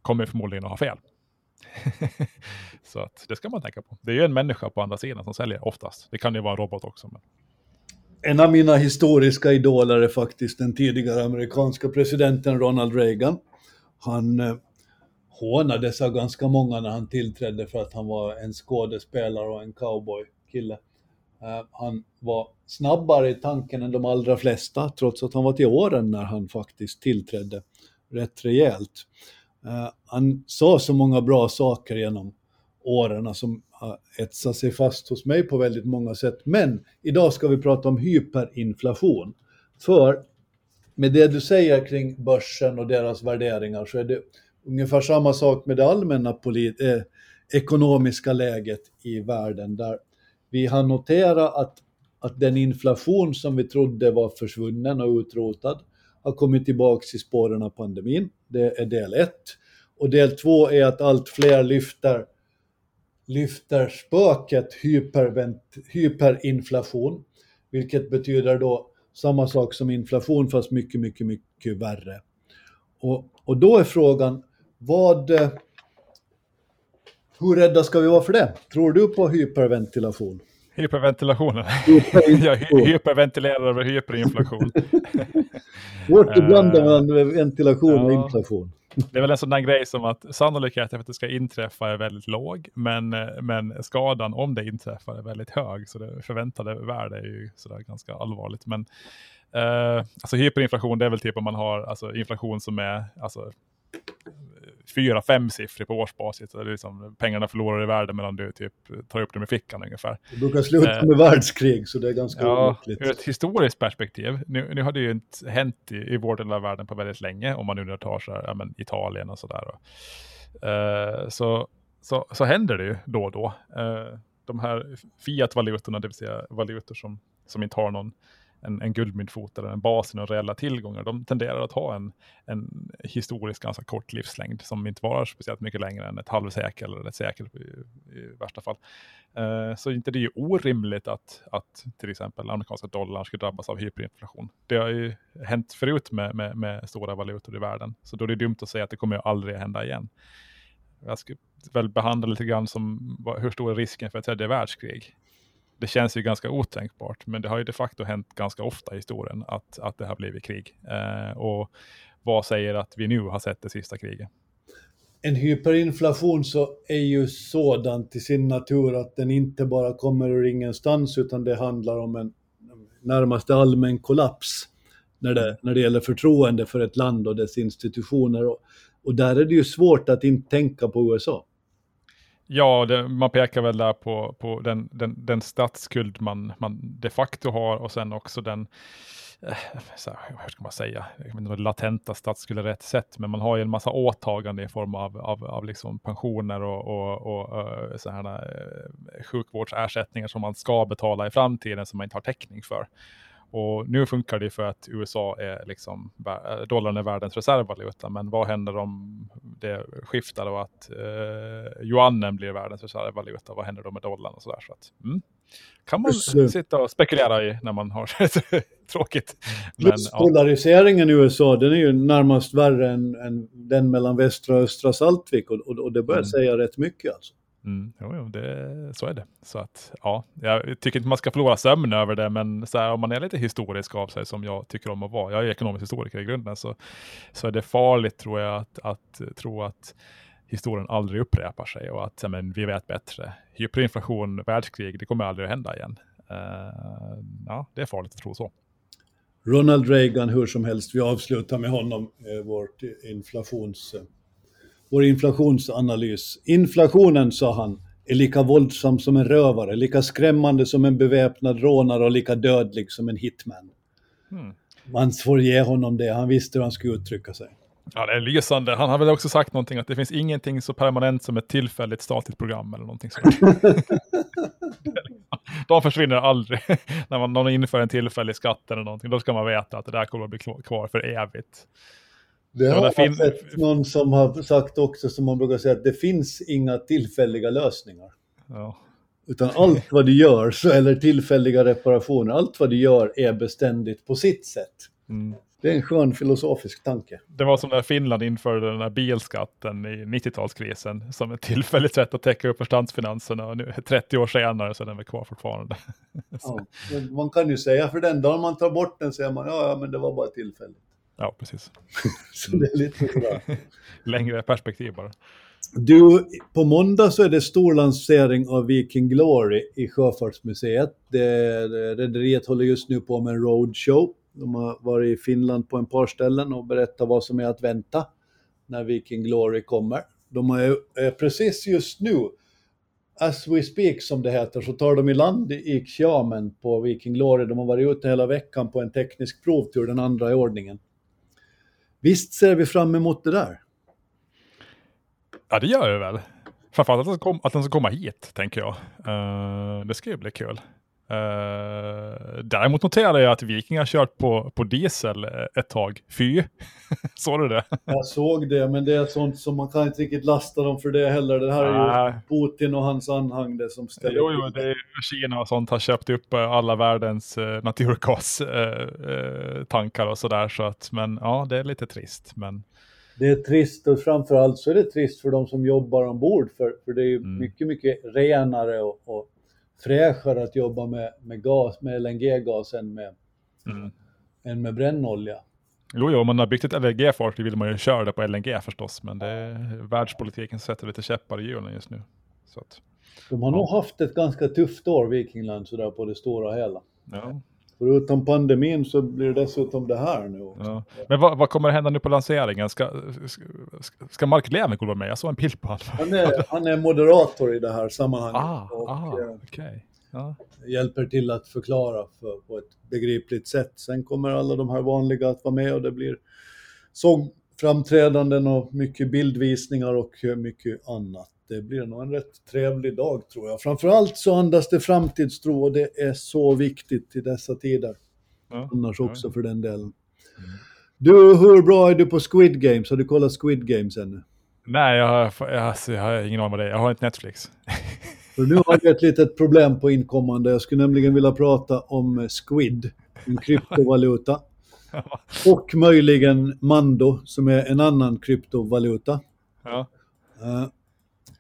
Speaker 2: kommer förmodligen att ha fel. så att det ska man tänka på. Det är ju en människa på andra sidan som säljer oftast. Det kan ju vara en robot också. Men...
Speaker 1: En av mina historiska idoler är faktiskt den tidigare amerikanska presidenten Ronald Reagan. Han eh, hånades av ganska många när han tillträdde för att han var en skådespelare och en cowboykille. Eh, han var snabbare i tanken än de allra flesta, trots att han var till åren när han faktiskt tillträdde rätt rejält. Eh, han sa så många bra saker genom åren som Eh, etsat sig fast hos mig på väldigt många sätt. Men idag ska vi prata om hyperinflation. För med det du säger kring börsen och deras värderingar så är det ungefär samma sak med det allmänna polit- eh, ekonomiska läget i världen där vi har noterat att, att den inflation som vi trodde var försvunnen och utrotad har kommit tillbaks i spåren av pandemin. Det är del ett. Och del två är att allt fler lyfter lyfter spöket hyperinflation, vilket betyder då samma sak som inflation fast mycket, mycket, mycket värre. Och, och då är frågan, vad, hur rädda ska vi vara för det? Tror du på hyperventilation?
Speaker 2: Hyperventilationen. Jag hy- hyperventilerar över hyperinflation.
Speaker 1: Svårt att blanda
Speaker 2: Eh,
Speaker 1: mellan ventilation och inflation.
Speaker 2: Det är väl en sån där grej som att sannolikheten för att det ska inträffa är väldigt låg, men, men skadan om det inträffar är väldigt hög, så det förväntade värde är ju sådär ganska allvarligt. Men eh, alltså hyperinflation, det är väl typ om man har alltså, inflation som är alltså, fyra, fem siffror på årsbasis. Så det är liksom, pengarna förlorar i värde medan du typ tar upp dem i fickan ungefär.
Speaker 1: Det brukar sluta
Speaker 2: Eh.
Speaker 1: med världskrig, så det är ganska
Speaker 2: Ja,
Speaker 1: olyckligt.
Speaker 2: ur ett historiskt perspektiv. Nu, nu har det ju inte hänt i, i vår del av världen på väldigt länge, om man nu tar så här, ja, men Italien och sådär. Uh, så, så, så händer det ju då och då. Eh, de här fiat-valutorna, det vill säga valutor som, som inte har någon en, en guldmyntfot eller en bas i några reella tillgångar, de tenderar att ha en, en historiskt ganska kort livslängd som inte varar speciellt mycket längre än ett halvsekel eller ett sekel i, i värsta fall. Eh, så inte det är ju orimligt att, att till exempel amerikanska dollarn skulle drabbas av hyperinflation. Det har ju hänt förut med, med, med stora valutor i världen, så då är det dumt att säga att det kommer ju aldrig hända igen. Jag skulle väl behandla lite grann som hur stor är risken för ett tredje världskrig? Det känns ju ganska otänkbart, men det har ju de facto hänt ganska ofta i historien att, att det har blivit krig. Eh, och vad säger att vi nu har sett det sista kriget?
Speaker 1: en hyperinflation så är ju sådan till sin natur att den inte bara kommer ur ingenstans utan det handlar om en närmast allmän kollaps när det, när det gäller förtroende för ett land och dess institutioner. Och, och där är det ju svårt att inte tänka på USA.
Speaker 2: Ja, det, man pekar väl där på, på den, den, den statsskuld man, man de facto har och sen också den, eh, så här, hur ska man säga, jag vet inte om latenta statsskulden är rätt sätt, men man har ju en massa åtaganden i form av, av, av liksom pensioner och, och, och eh, så här, eh, sjukvårdsersättningar som man ska betala i framtiden som man inte har täckning för. Och nu funkar det för att USA är liksom, vä- dollarn är världens reservvaluta, men vad händer om det skiftar och att eh, yuanen blir världens reservvaluta? Vad händer då med dollarn och sådär? Så att, mm, kan man
Speaker 1: Precis.
Speaker 2: sitta och spekulera i när man har tråkigt. Men, ja,
Speaker 1: polariseringen i USA, den är ju närmast värre än, än den mellan västra och östra Saltvik och, och, och det börjar
Speaker 2: Mm.
Speaker 1: säga rätt mycket alltså.
Speaker 2: Mm, jo, jo, det, så är det. Så att, ja, jag tycker inte man ska förlora sömn över det, men så här, om man är lite historisk av sig, som jag tycker om att vara, jag är ekonomisk historiker i grunden, så, så är det farligt tror jag att, att tro att historien aldrig upprepar sig och att men, vi vet bättre. Hyperinflation, världskrig, det kommer aldrig att hända igen. Uh, ja, det är farligt att tro så.
Speaker 1: Ronald Reagan, hur som helst, vi avslutar med honom, eh, vårt inflations, eh, vår inflationsanalys. Inflationen, sa han, är lika våldsam som en rövare, lika skrämmande som en beväpnad rånare och lika dödlig som en hitman. Mm. Man får ge honom det, han visste hur han skulle uttrycka sig.
Speaker 2: Ja, det är lysande. Han har väl också sagt någonting att det finns ingenting så permanent som ett tillfälligt statligt program eller någonting sånt. De försvinner aldrig. När man, någon inför en tillfällig skatt eller någonting, då ska man veta att det där kommer att bli kvar för evigt.
Speaker 1: Det har jag sett någon som har sagt också, som man brukar säga, att det finns inga tillfälliga lösningar. Ja. Utan allt vad du gör, eller tillfälliga reparationer, allt vad du gör är beständigt på sitt sätt. Mm. Det är en skön filosofisk tanke.
Speaker 2: Det var som när Finland införde den här bilskatten i 90-talskrisen som ett tillfälligt sätt att täcka upp för statsfinanserna och nu 30 år senare så är den väl kvar fortfarande.
Speaker 1: Ja, man kan ju säga för den dagen man tar bort den säger man ja, ja men det var bara tillfälligt.
Speaker 2: Ja, precis.
Speaker 1: så det är lite.
Speaker 2: Längre perspektiv bara.
Speaker 1: Du, på måndag så är det stor lansering av Viking Glory i Sjöfartsmuseet. Rederiet håller just nu på med en roadshow de har varit i Finland på en par ställen och berättat vad som är att vänta när Viking Glory kommer. De är precis just nu, as we speak som det heter, så tar de i land i Xiamen på Viking Glory. De har varit ute hela veckan på en teknisk provtur, den andra i ordningen. Visst ser vi fram emot det där?
Speaker 2: Ja, det gör vi väl. Framförallt att den, ska komma hit, tänker jag. Uh, det ska ju bli kul. Uh, däremot noterade jag att Viking har kört på, på diesel eh, ett tag. Fy! såg du det?
Speaker 1: Jag såg det, men det är sånt som man kan inte riktigt lasta dem för det heller. Det här är ju Putin och hans anhang det som ställer
Speaker 2: Jo, jo, det är Kina och sånt har köpt upp eh, alla världens uh, naturgastankar uh, och sådär. Så att, men ja, det är lite trist. Men...
Speaker 1: Det är trist och framförallt så är det trist för de som jobbar ombord för, för det är ju mm. mycket, mycket renare och, och fräschare att jobba med, med, gas, med LNG-gas än med, mm. än med brännolja.
Speaker 2: Jo, jo, om man har byggt ett LNG-fartyg vill man ju köra det på LNG förstås, men det är världspolitiken sätter lite käppar i hjulen just nu. Så att,
Speaker 1: De har ja. nog haft ett ganska tufft år, Vikingland, sådär på det stora hela.
Speaker 2: Ja.
Speaker 1: Förutom pandemin så blir det dessutom det här nu också. Ja.
Speaker 2: Men vad, vad, kommer hända nu på lanseringen? Ska, ska, ska Mark Levengood vara med? Jag såg en bild på honom.
Speaker 1: Han är, han är moderator i det här sammanhanget.
Speaker 2: Ah, och ah, eh, okay. ja.
Speaker 1: hjälper till att förklara för, på ett begripligt sätt. Sen kommer alla de här vanliga att vara med och det blir sångframträdanden och mycket bildvisningar och mycket annat det blir nog en rätt trevlig dag tror jag. Framförallt så andas det framtidstro och det är så viktigt i dessa tider. Ja, Annars också ja. för den delen. Du, hur bra är du på Squid Games? Har du kollat Squid Games ännu?
Speaker 2: Nej, jag har, jag, jag har ingen aning om det Jag har inte Netflix.
Speaker 1: För nu har jag ett litet problem på inkommande. Jag skulle nämligen vilja prata om Squid, en kryptovaluta. Och möjligen Mando, som är en annan kryptovaluta.
Speaker 2: Ja.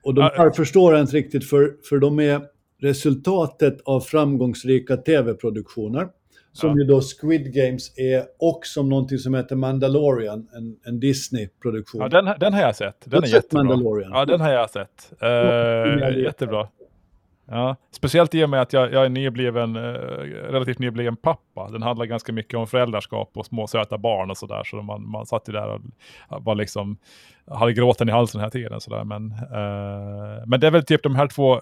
Speaker 1: Och de här förstår jag inte riktigt för, för de är resultatet av framgångsrika tv-produktioner. Som ja. ju då Squid Games är och som någonting som heter Mandalorian, en, en Disney-produktion.
Speaker 2: Ja, den, den har jag sett. Den är jättebra. Mandalorian. Ja, den har jag sett. Uh, jättebra. Ja, speciellt i och med att jag, jag är nybliven, eh, relativt nybliven pappa. Den handlar ganska mycket om föräldraskap och små söta barn och sådär. Så man, man satt ju där och var liksom, hade gråten i halsen hela tiden. Så där. Men, eh, men det är väl typ de här två, eh,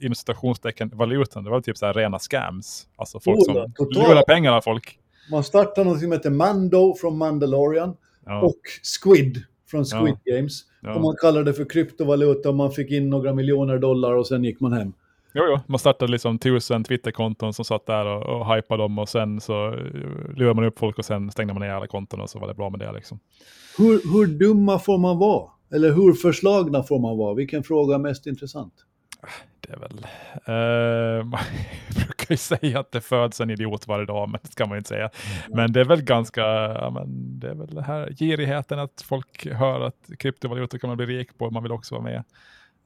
Speaker 2: inom citationstecken, valutan, det var typ så här rena scams. Alltså folk oh, som lurar pengar av folk.
Speaker 1: Man startar något som heter Mando från Mandalorian ja. och Squid från Squid ja. Games. Ja. Och man kallade det för kryptovaluta och man fick in några miljoner dollar och sen gick man hem.
Speaker 2: Jo, jo, man startade liksom tusen Twitterkonton som satt där och, och hypade dem och sen så eh, lurade man upp folk och sen stängde man ner alla konton och så var det bra med det liksom.
Speaker 1: Hur, hur dumma får man vara? Eller hur förslagna får man vara? Vilken fråga är mest intressant?
Speaker 2: Det är väl, uh, man brukar ju säga att det föds en idiot varje dag, men det ska man ju inte säga. Mm. Men det är väl ganska, ja, men det är väl det här girigheten att folk hör att kryptovalutor kan man bli rik på, man vill också vara med.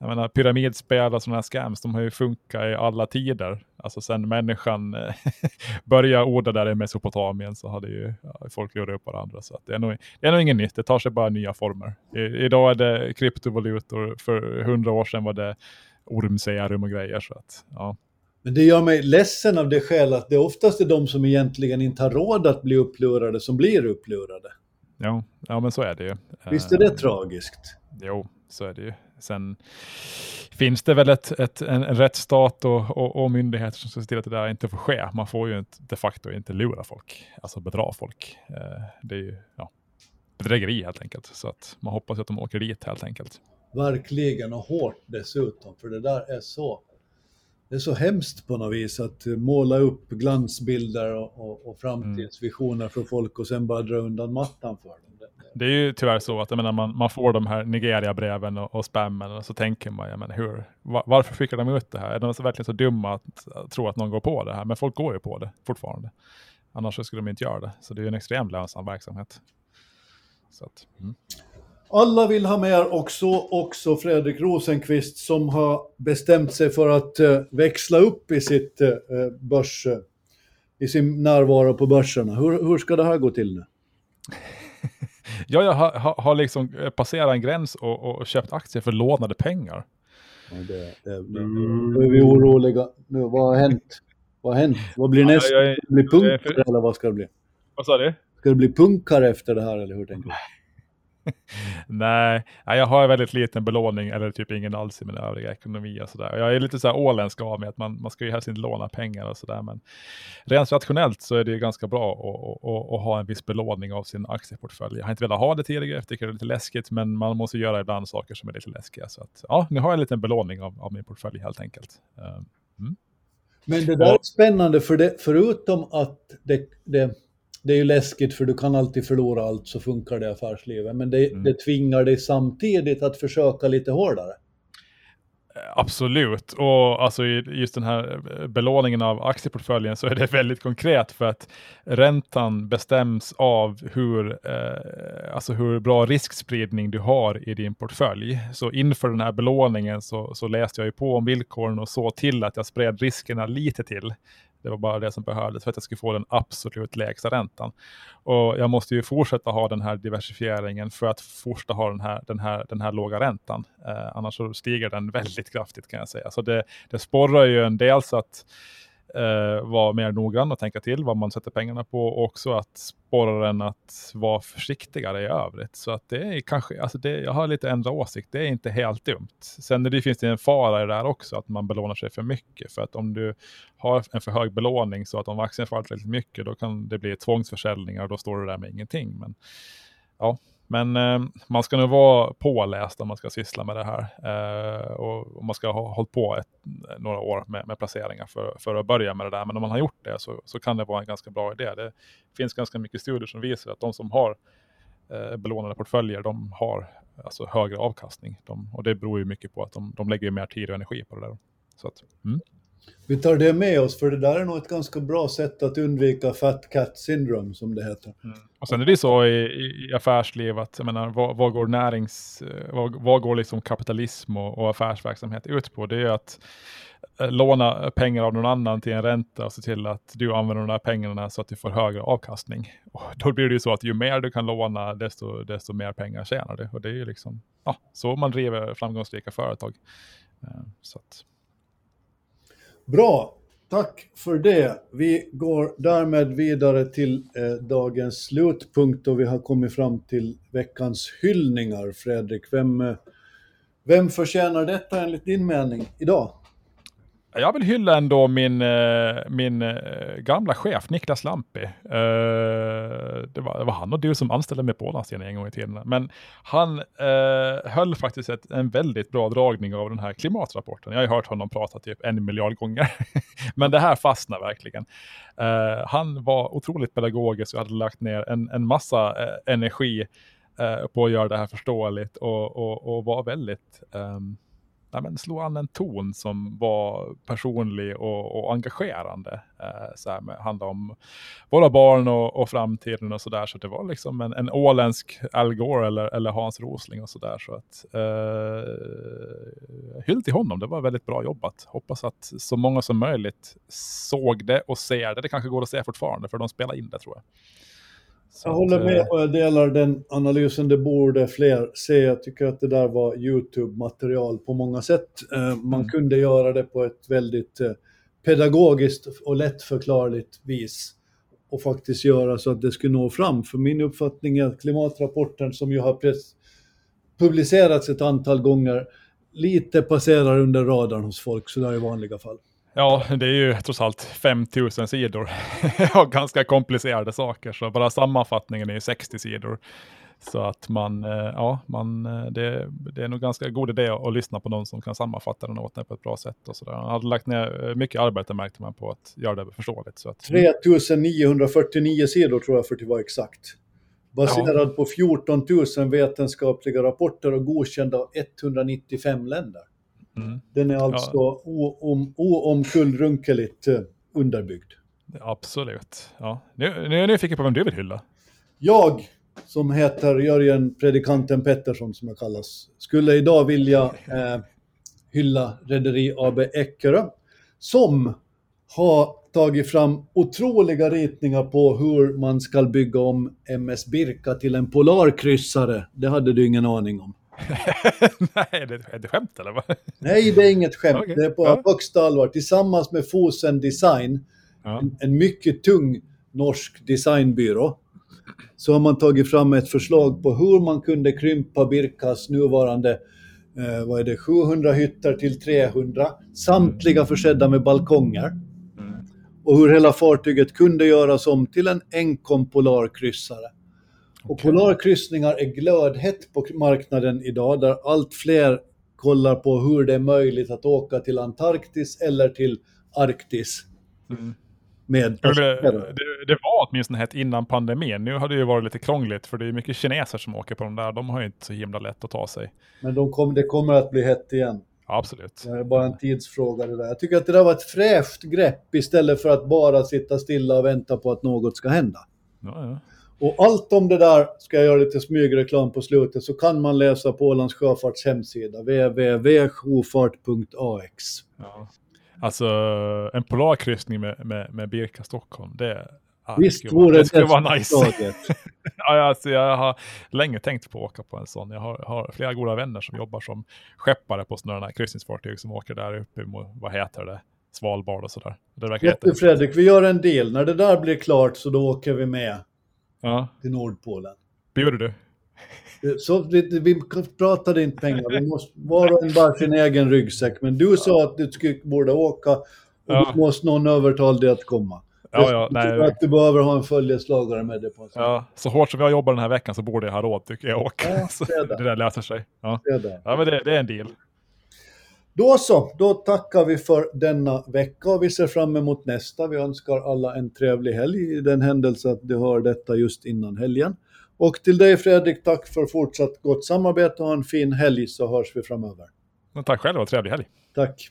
Speaker 2: Jag menar, pyramidspel och sådana här scams, de har ju funkat i alla tider. Alltså sen människan eh, började odla där i Mesopotamien så hade ju ja, folk lurat upp varandra. Så det, är nog, det är nog inget nytt, det tar sig bara nya former. I, idag är det kryptovalutor, för hundra år sedan var det ormserum och grejer. Så att, ja.
Speaker 1: Men det gör mig ledsen av det skäl att det oftast är de som egentligen inte har råd att bli upplurade som blir upplurade.
Speaker 2: Ja, ja men så är det ju.
Speaker 1: Visst är det uh, tragiskt?
Speaker 2: Jo, så är det ju. Sen finns det väl ett, ett, en, en rättsstat och, och, och, myndigheter som ska se till att det där inte får ske. Man får ju inte, de facto inte lura folk, alltså bedra folk. Uh, det är ju ja, bedrägeri helt enkelt. Så att man hoppas att de åker dit helt enkelt.
Speaker 1: Verkligen och hårt dessutom, för det där är så det är så hemskt på något vis att måla upp glansbilder och, och, och framtidsvisioner mm. för folk och sen bara dra undan mattan för dem.
Speaker 2: Det är ju tyvärr så att jag menar, man, man får de här Nigeria-breven och, och spammen och så tänker man, jag menar, hur, var, varför skickar de ut det här? Är de så verkligen så dumma att, att tro att någon går på det här? Men folk går ju på det fortfarande. Annars skulle de inte göra det. Så det är ju en extremt lönsam verksamhet. Så att, mm.
Speaker 1: Alla vill ha med också, också Fredrik Rosenqvist som har bestämt sig för att uh, växla upp i sitt uh, börs, uh, i sin närvaro på börserna. Hur, hur ska det här gå till nu?
Speaker 2: ja, jag har, har, har liksom passerat en gräns och, och, köpt aktier för lånade pengar.
Speaker 1: Ja, det, det, det, nu är vi oroliga. Nu, vad har hänt? Vad har hänt? Vad blir nästa? Ja, blir punkare eller vad ska det bli?
Speaker 2: Vad sa du?
Speaker 1: Ska det bli punkare efter det här eller hur tänker du?
Speaker 2: Nej, jag har väldigt liten belåning eller typ ingen alls i min övriga ekonomi och sådär. Jag är lite så här åländsk av mig att man, man ska ju helst inte låna pengar och sådär. Men rent rationellt så är det ju ganska bra att, att, att, ha en viss belåning av sin aktieportfölj. Jag har inte velat ha det tidigare, jag tycker det är lite läskigt, men man måste göra ibland saker som är lite läskiga. Så att, ja, nu har jag en liten belåning av, av min portfölj helt enkelt. Ehm, mm.
Speaker 1: Men det där är spännande, för det, förutom att det, det det är ju läskigt för du kan alltid förlora allt så funkar det i affärslivet. Men det, mm. det tvingar dig samtidigt att försöka lite hårdare.
Speaker 2: Absolut, och alltså just den här belåningen av aktieportföljen så är det väldigt konkret för att räntan bestäms av hur, eh, alltså hur bra riskspridning du har i din portfölj. Så inför den här belåningen så, så läste jag ju på om villkoren och så till att jag spred riskerna lite till. Det var bara det som behövdes för att jag skulle få den absolut lägsta räntan. Och jag måste ju fortsätta ha den här diversifieringen för att fortsätta ha den här, den här, den här låga räntan. Eh, annars så stiger den väldigt kraftigt kan jag säga. Så det, det sporrar ju en dels att eh, vara mer noggrann och tänka till vad man sätter pengarna på och också att sporra den att vara försiktigare i övrigt. Så att det är kanske, alltså det, jag har lite ändra åsikt, det är inte helt dumt. Sen det finns det en fara i det där också, att man belånar sig för mycket. För att om du har en för hög belåning så att om aktien faller väldigt mycket, då kan det bli tvångsförsäljningar och då står du där med ingenting. Men ja, men eh, man ska nog vara påläst om man ska syssla med det här. Eh, och, och, man ska ha hållit på ett, några år med, med, placeringar för, för att börja med det där. Men om man har gjort det så, så kan det vara en ganska bra idé. Det finns ganska mycket studier som visar att de som har eh, belånade portföljer, de har alltså högre avkastning. De, och det beror ju mycket på att de, de lägger mer tid och energi på det där. Så att, mm.
Speaker 1: Vi tar det med oss, för det där är nog ett ganska bra sätt att undvika fat cat syndrome, som det heter. Mm.
Speaker 2: Och sen är det så i, i affärsliv att, jag menar, vad, vad går närings, eh, vad, vad, går liksom kapitalism och, och affärsverksamhet ut på? Det är att eh, låna pengar av någon annan till en ränta och se till att du använder de där pengarna så att du får högre avkastning. Och då blir det ju så att ju mer du kan låna, desto, desto mer pengar tjänar du. Och det är ju liksom ja, så man driver framgångsrika företag. Eh, så att,
Speaker 1: Bra, tack för det. Vi går därmed vidare till eh, dagens slutpunkt och vi har kommit fram till veckans hyllningar. Fredrik, vem, eh, vem förtjänar detta enligt din mening idag?
Speaker 2: Jag vill hylla ändå min, eh, min eh, gamla chef Niklas Lampi. Eh, det var, det var han och du som anställde mig på Ålandstidningen en gång i tiden. Men han eh, höll faktiskt ett, en väldigt bra dragning av den här klimatrapporten. Jag har hört honom prata typ en miljard gånger. Men det här fastnar verkligen. Eh, han var otroligt pedagogisk och hade lagt ner en, en massa eh, energi på att göra det här förståeligt och, och, och var väldigt um, nej, men slog an en ton som var personlig och, och engagerande. Eh, så här med, handlade om våra barn och, och framtiden och sådär. Så det var liksom en, en åländsk Al Gore eller, eller Hans Rosling och sådär. Så att, eh, hyll till honom, det var väldigt bra jobbat. Hoppas att så många som möjligt såg det och ser det. Det kanske går att se fortfarande, för de spelar in det tror jag.
Speaker 1: Så jag håller med och jag delar den analysen. Det borde fler se. Jag tycker att det där var YouTube-material på många sätt. Man mm. kunde göra det på ett väldigt pedagogiskt och lättförklarligt vis och faktiskt göra så att det skulle nå fram. För min uppfattning är att klimatrapporten som ju har publicerats ett antal gånger lite passerar under radarn hos folk sådär i vanliga fall.
Speaker 2: Ja, det är ju trots allt 5000 sidor och ganska komplicerade saker, så bara sammanfattningen är ju 60 sidor. Så att man, eh, ja, man, eh, det, det är nog ganska god idé att, lyssna på någon som kan sammanfatta den åt på ett bra sätt. Och så där. Han hade lagt ner eh, mycket arbete märkte man på att göra det förståeligt. Så att,
Speaker 1: 3949 sidor tror jag för att vara exakt. Baserad ja. på 14 000 vetenskapliga rapporter och godkänd av 195 länder. Mm. Den är alltså ja. oomkullrunkeligt underbyggd.
Speaker 2: Absolut. Ja. Nu, nu är jag nyfiken på vem du vill hylla.
Speaker 1: Jag som heter Jörgen Predikanten Pettersson som jag kallas, skulle idag vilja eh, hylla Rederi AB Eckerö som har tagit fram otroliga ritningar på hur man ska bygga om MS Birka till en polarkryssare. Det hade du ingen aning om.
Speaker 2: Nej, är det ett skämt eller?
Speaker 1: Nej, det är inget skämt. Okay. Det är på ja. högsta allvar. Tillsammans med Fosen Design, ja. en, en mycket tung norsk designbyrå, så har man tagit fram ett förslag på hur man kunde krympa Birkas nuvarande eh, vad är det, 700 hytter till 300, samtliga försedda med balkonger. Mm. Och hur hela fartyget kunde göras om till en enkom polarkryssare. Och polarkryssningar är glödhett på marknaden idag, där allt fler kollar på hur det är möjligt att åka till Antarktis eller till Arktis. Mm med
Speaker 2: det, det, det, var åtminstone hett innan pandemin. Nu har det ju varit lite krångligt för det är mycket kineser som åker på de där. De har ju inte så himla lätt att ta sig.
Speaker 1: Men de kom, det kommer att bli hett igen.
Speaker 2: Absolut.
Speaker 1: Det är bara en tidsfråga det där. Jag tycker att det där var ett fräscht grepp istället för att bara sitta stilla och vänta på att något ska hända. Ja, ja. Och allt om det där ska jag göra lite smygreklam på slutet så kan man läsa på Ålands Sjöfarts hemsida www.sjofart.ax. Ja.
Speaker 2: Alltså en polarkryssning med, med, med Birka Stockholm, det,
Speaker 1: Visst vore
Speaker 2: det, skulle vara nice. ja, alltså, jag har länge tänkt på att åka på en sån. Jag har, har flera goda vänner som jobbar som skeppare på sådana här kryssningsfartyg som åker där uppe mot, vad heter det, Svalbard och sådär.
Speaker 1: Det Fredrik, vi gör en deal. När det där blir klart så då åker vi med
Speaker 2: ja.
Speaker 1: till Nordpolen.
Speaker 2: Bjuder du?
Speaker 1: Så vi, vi pratade inte pengar, vi måste var och en bara sin egen ryggsäck. Men du sa att du skulle, borde åka och ja. då måste någon övertala dig att komma.
Speaker 2: Ja, ja, nej.
Speaker 1: Att du behöver ha en följeslagare med dig på.
Speaker 2: Ja, så hårt som jag jobbar den här veckan så borde jag ha råd tycker jag åka. Ja, det, det där löser sig. Ja, det ja men det, det är en deal.
Speaker 1: Då så, då tackar vi för denna vecka och vi ser fram emot nästa. Vi önskar alla en trevlig helg i den händelse att du hör detta just innan helgen. Och till dig Fredrik, tack för fortsatt gott samarbete och en fin helg så hörs vi framöver.
Speaker 2: Men tack själv och trevlig helg.
Speaker 1: Tack.